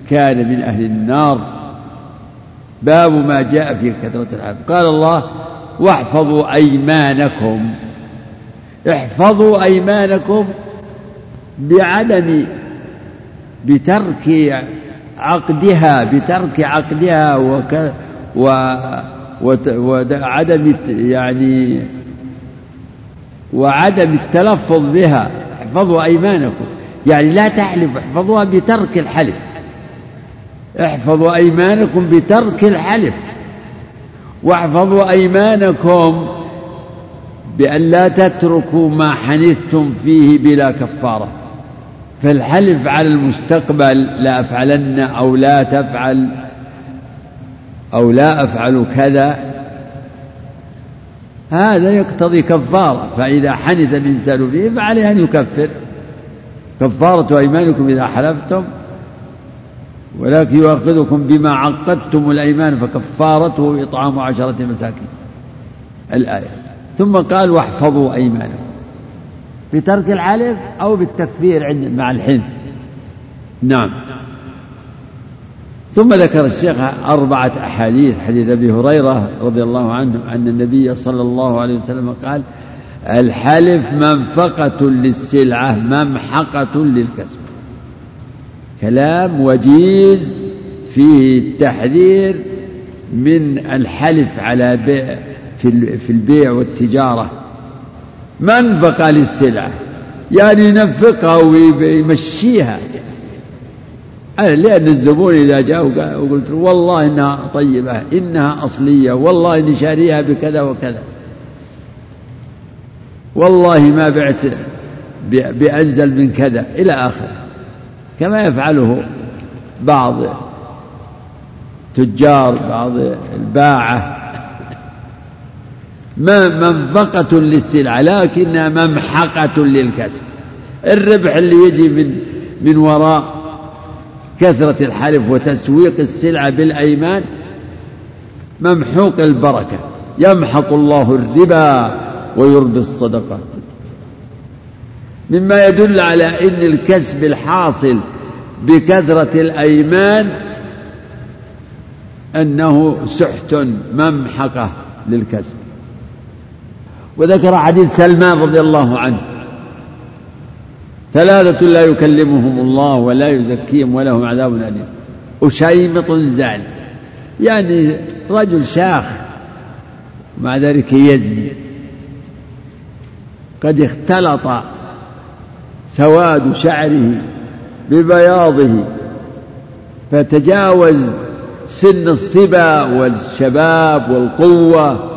كان من أهل النار. باب ما جاء في كثرة الحلف قال الله واحفظوا أيمانكم. احفظوا أيمانكم بعدم بترك عقدها بترك عقدها وك و وعدم يعني وعدم التلفظ بها. احفظوا أيمانكم. يعني لا تحلف احفظوها بترك الحلف. احفظوا أيمانكم بترك الحلف. واحفظوا أيمانكم بأن لا تتركوا ما حنثتم فيه بلا كفارة. فالحلف على المستقبل لا أفعلن أو لا تفعل. أو لا أفعل كذا. هذا يقتضي كفارة فإذا حنث الإنسان فيه فعليه أن يكفر. كفارة أيمانكم إذا حلفتم ولكن يؤاخذكم بما عقدتم الأيمان فكفارته إطعام عشرة مساكين. الآية. ثم قال واحفظوا أيمانكم. بترك العلف أو بالتكفير عند مع الحنث. نعم. ثم ذكر الشيخ أربعة أحاديث حديث أبي هريرة رضي الله عنه أن النبي صلى الله عليه وسلم قال الحلف منفقة للسلعة ممحقة للكسب. كلام وجيز فيه التحذير من الحلف على بيع في البيع والتجارة. منفقة للسلعة يعني ينفقها ويمشيها. لأن الزبون إذا جاء وقلت له والله إنها طيبة إنها أصلية والله إني شاريها بكذا وكذا. والله ما بعت بأنزل من كذا إلى آخره كما يفعله بعض تجار بعض الباعة. ما منفقة للسلعة لكنها ممحقة للكسب. الربح اللي يجي من من وراء كثرة الحلف وتسويق السلعة بالأيمان ممحوق البركة. يمحق الله الربا ويربي الصدقة مما يدل على أن الكسب الحاصل بكثرة الأيمان أنه سحت ممحقة للكسب. وذكر حديث سلمان رضي الله عنه. ثلاثة لا يكلمهم الله ولا يزكيهم ولهم عذاب أليم. أشيمط زال يعني رجل شاخ مع ذلك يزني. قد اختلط سواد شعره ببياضه فتجاوز سن الصبا والشباب والقوة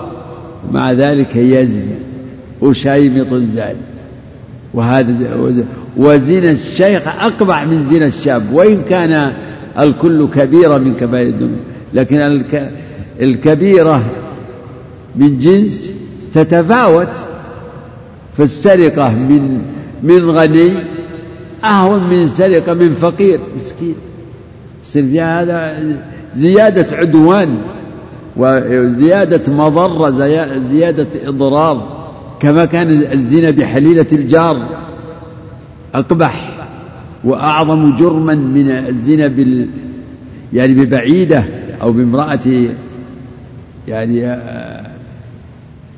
مع ذلك يزني. وشيمط زال وهذا وزنا الشيخ أقبح من زنا الشاب وإن كان الكل كبيرة من كبائر الذنوب. لكن الكبيرة من جنس تتفاوت فالسرقة من من غني أهون من سرقة من فقير مسكين. يصير في هذا زيادة عدوان وزيادة مضرة زيادة إضرار. كما كان الزنا بحليلة الجار أقبح وأعظم جرما من الزنا بال يعني ببعيدة أو بامرأة يعني آه،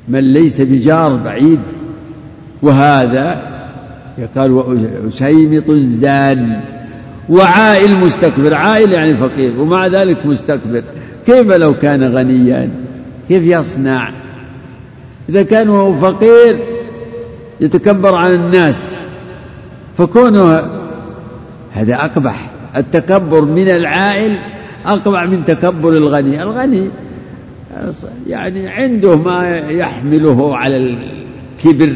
من ليس بجار بعيد. وهذا يقال وسيمط زان وعائل مستكبر عائل يعني فقير ومع ذلك مستكبر. كيف لو كان غنيا؟ كيف يصنع؟ إذا كان هو فقير يتكبر على الناس فكونه هذا أقبح التكبر من العائل أقبح من تكبر الغني الغني يعني عنده ما يحمله على الكبر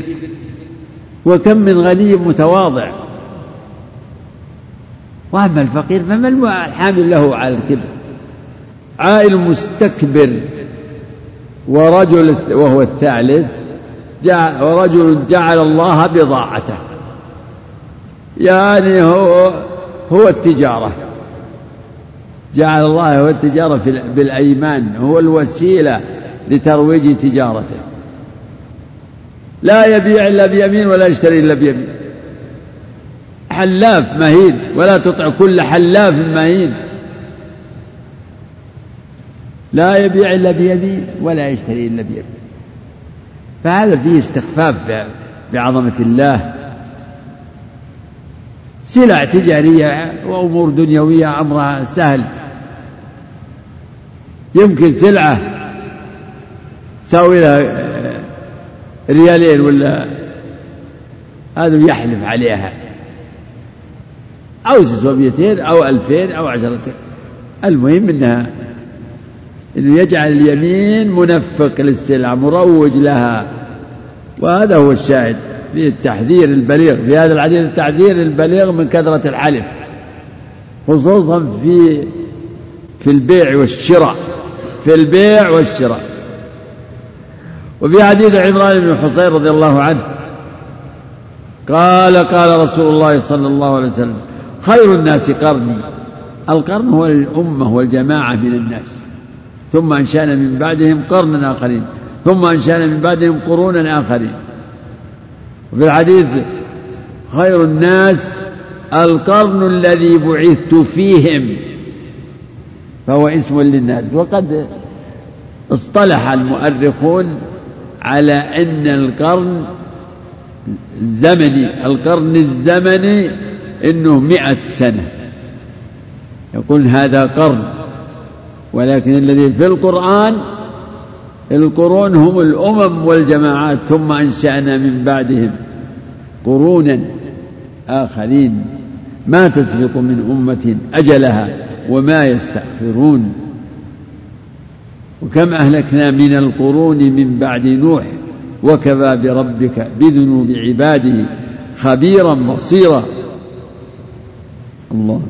وكم من غني متواضع. وأما الفقير فما الحامل له على الكبر؟ عائل مستكبر. ورجل وهو الثالث جعل ورجل جعل الله بضاعته. يعني هو هو التجارة. جعل الله هو التجارة بالأيمان هو الوسيلة لترويج تجارته. لا يبيع إلا بيمين ولا يشتري إلا بيمين. حلاف مهين ولا تطع كل حلاف مهين. لا يبيع إلا بيمين ولا يشتري إلا بيمين فهذا فيه استخفاف بعظمة الله. سلع تجارية وأمور دنيوية أمرها سهل. يمكن سلعة تساوي لها ريالين ولا؟ هذا يحلف عليها. أو تسوى مئتين أو ألفين أو عشرتين المهم أنها أنه يجعل اليمين منفق للسلعة مروج لها. وهذا هو الشاهد في التحذير البليغ في هذا الحديث التحذير البليغ من كثرة الحلف خصوصا في في البيع والشراء في البيع والشراء. وفي حديث عمران بن حصين رضي الله عنه قال قال رسول الله صلى الله عليه وسلم خير الناس قرني. القرن هو الأمة والجماعة من الناس. ثم أنشأنا من بعدهم قرنا آخرين ثم أنشأنا من بعدهم قرونا آخرين. وفي الحديث خير الناس القرن الذي بعثت فيهم فهو اسم للناس. وقد اصطلح المؤرخون على أن القرن الزمني القرن الزمني إنه مئة سنة. يقول هذا قرن ولكن الذي في القرآن القرون هم الأمم والجماعات ثم أنشأنا من بعدهم قرونا آخرين. ما تسبق من أمة أجلها وما يستأخرون. وكم أهلكنا من القرون من بعد نوح وكفى بربك بذنوب عباده خبيرا بصيرا. الله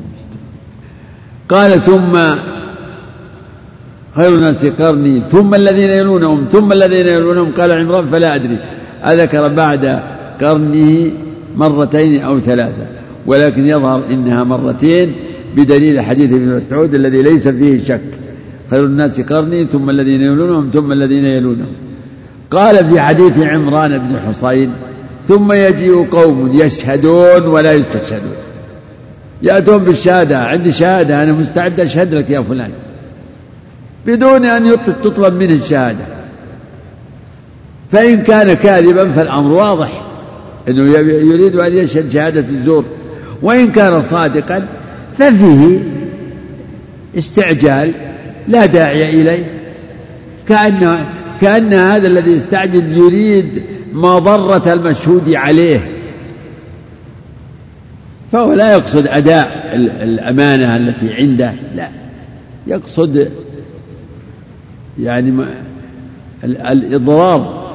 قال ثم خير الناس قرني. ثم الذين يلونهم ثم الذين يلونهم. قال عمران فلا أدري. أذكر بعد قرنه مرتين أو ثلاثة ولكن يظهر إنها مرتين بدليل حديث ابن مسعود الذي ليس فيه شك. خير الناس قرني ثم الذين يلونهم ثم الذين يلونهم. قال في حديث عمران بن حصين ثم يجيء قوم يشهدون ولا يستشهدون. يأتون بالشهادة عندي شهادة أنا مستعد أشهد لك يا فلان. بدون أن تطلب منه الشهادة فإن كان كاذبا فالأمر واضح. أنه يريد أن يشهد شهادة الزور. وإن كان صادقا ففيه استعجال لا داعي إليه. كأن كأن هذا الذي استعجل يريد مضرة المشهود عليه. فهو لا يقصد أداء الأمانة التي عنده لا. يقصد يعني الإضرار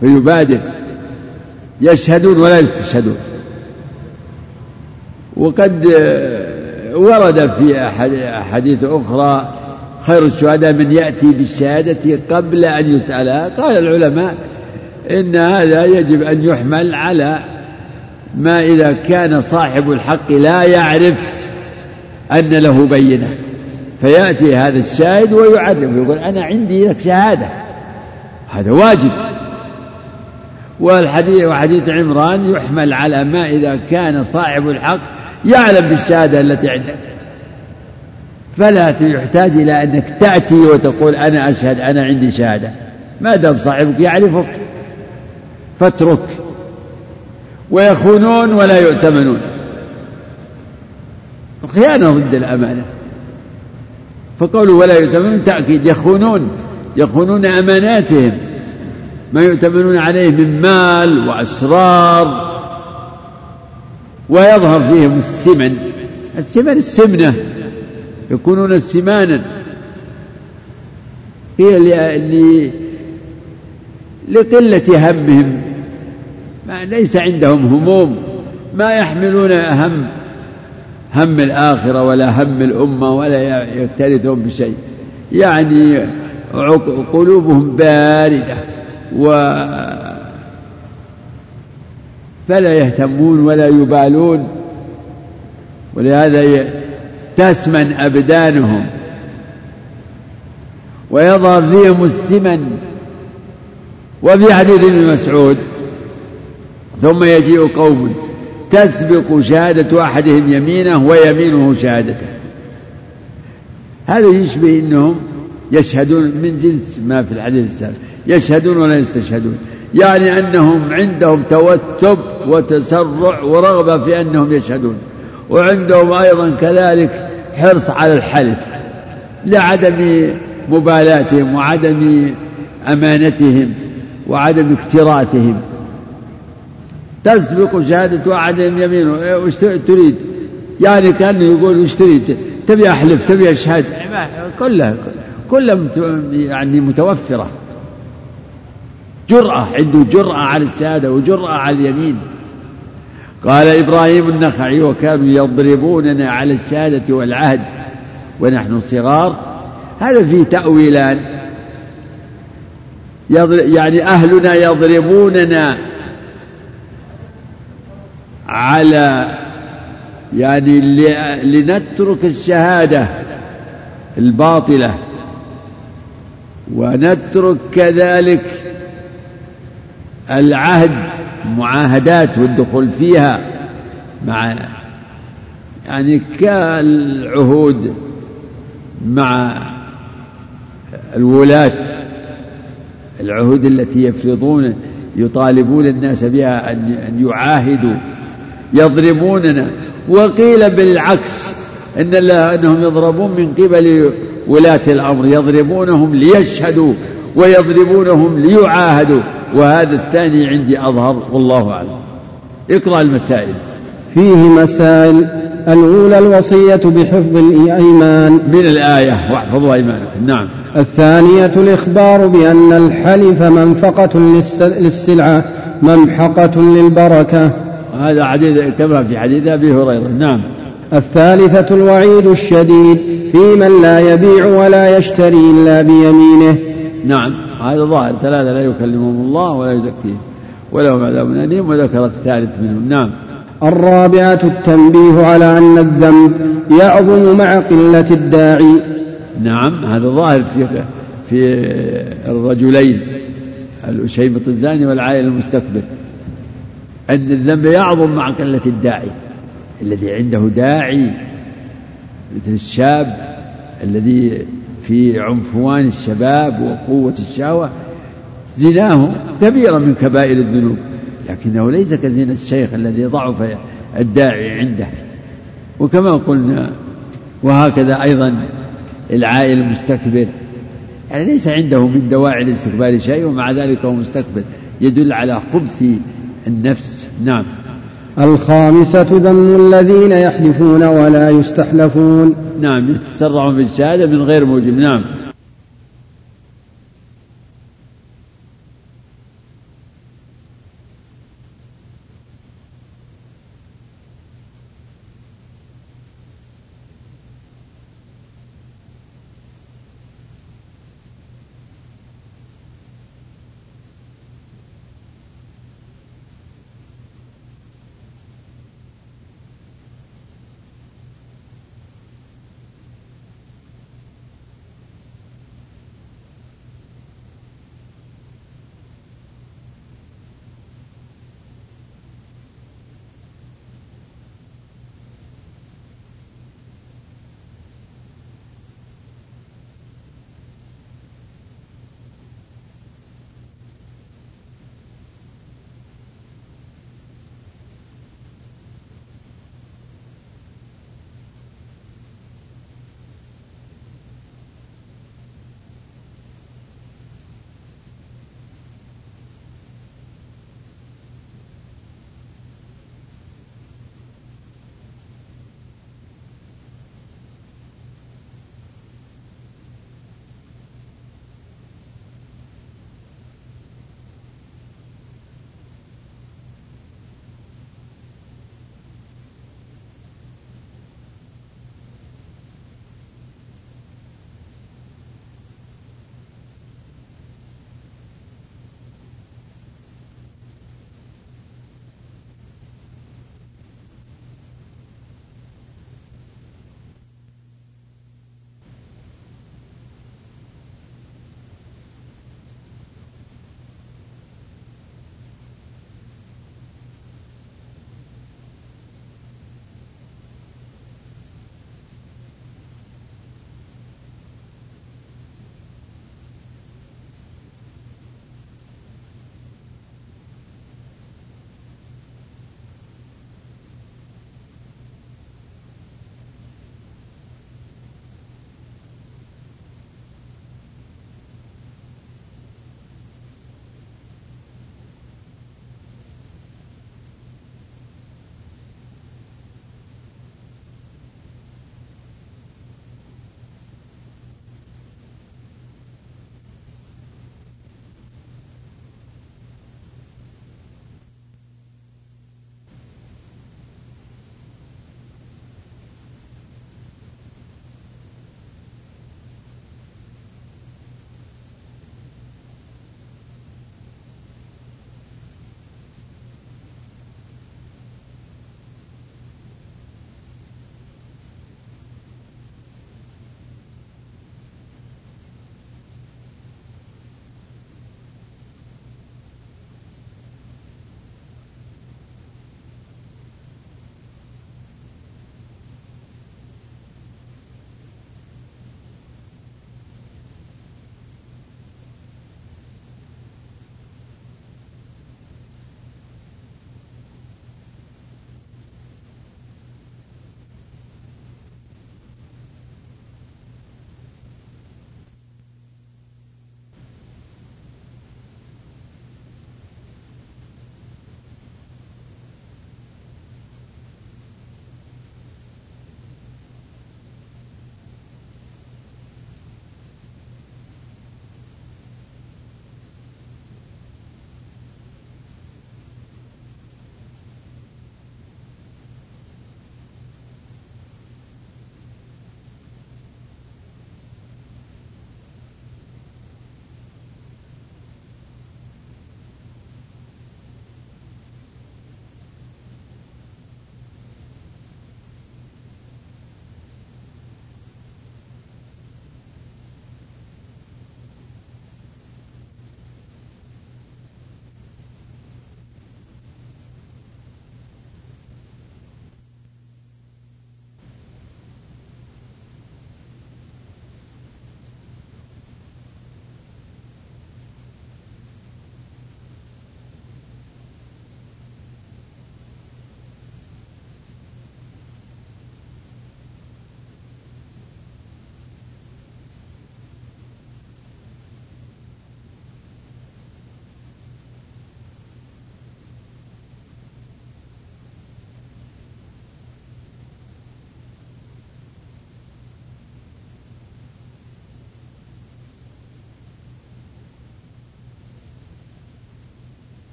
فيبادر. يشهدون ولا يستشهدون. وقد ورد في أحاديث أخرى خير الشهداء من يأتي بالشهادة قبل أن يسألها. قال العلماء إن هذا يجب أن يحمل على ما إذا كان صاحب الحق لا يعرف أن له بينة. فيأتي هذا الشاهد ويعرف يقول أنا عندي لك شهادة. هذا واجب. والحديث وحديث عمران يحمل على ما إذا كان صاحب الحق يعلم بالشهادة التي عندك. فلا يحتاج إلى أنك تأتي وتقول أنا أشهد أنا عندي شهادة. ما دام صاحبك يعرفك فاترك. ويخونون ولا يؤتمنون. الخيانة ضد الأمانة. فقولوا ولا يؤتمنون تأكيد يخونون يخونون أماناتهم ما يؤتمنون عليه من مال وأسرار ويظهر فيهم السمن السمن السمنة يكونون سمانا. هي لقلة همهم ما ليس عندهم هموم ما يحملون هم هم الآخرة ولا هم الأمة ولا يكترثون بشيء. يعني قلوبهم باردة و فلا يهتمون ولا يبالون. ولهذا تسمن أبدانهم. ويظهر فيهم السمن وفي حديث ابن مسعود ثم يجيء قوم تسبق شهادة أحدهم يمينه ويمينه شهادته. هذا يشبه أنهم يشهدون من جنس ما في الحديث السابق. يشهدون ولا يستشهدون. يعني أنهم عندهم توتب وتسرع ورغبة في أنهم يشهدون. وعندهم أيضا كذلك حرص على الحلف لعدم مبالاتهم وعدم أمانتهم وعدم اكتراثهم. تسبق شهادة أحدهم يمينه وش تريد؟ يعني كان يقول وش تريد؟ تبي أحلف تبي أشهد؟ كلها كلها يعني متوفرة. جرأة عنده جرأة على الشهادة وجرأة على اليمين. قال إبراهيم النخعي وكانوا يضربوننا على الشهادة والعهد ونحن صغار. هذا فيه تأويلان. يعني أهلنا يضربوننا على يعني لنترك الشهادة الباطلة ونترك كذلك العهد المعاهدات والدخول فيها مع يعني كالعهود مع الولاة العهود التي يفرضون يطالبون الناس بها أن يعاهدوا. يضربوننا. وقيل بالعكس إن أنهم يضربون من قبل ولاة الأمر يضربونهم ليشهدوا ويضربونهم ليعاهدوا. وهذا الثاني عندي أظهر والله أعلم. اقرأ المسائل. فيه مسائل الأولى الوصية بحفظ الأيمان. من الآية واحفظوا أيمانكم. نعم. الثانية الإخبار بأن الحلف منفقة للسلعة ممحقة للبركة. هذا حديث كما في حديث أبي هريرة. نعم. الثالثة الوعيد الشديد في من لا يبيع ولا يشتري إلا بيمينه. نعم. هذا ظاهر. ثلاثة لا يكلمهم الله ولا يزكيهم ولهم عذاب أليم وذكر الثالث منهم. نعم. الرابعة التنبيه على أن الذنب يعظم مع قلة الداعي. نعم. هذا ظاهر في في الرجلين الأشيمط الزاني والعائل المستكبر. أن الذنب يعظم مع قلة الداعي. الذي عنده داعي مثل الشاب الذي في عنفوان الشباب وقوة الشهوة زناه كبيرة من كبائر الذنوب. لكنه ليس كزنا الشيخ الذي ضعف الداعي عنده. وكما قلنا وهكذا أيضا العائل المستكبر. يعني ليس عنده من دواعي الاستكبار شيء ومع ذلك هو مستكبر. يدل على خبث النفس. نعم. الخامسة ذم الذين يحلفون ولا يستحلفون. نعم. يتسرعون بالشهادة من غير موجب. نعم.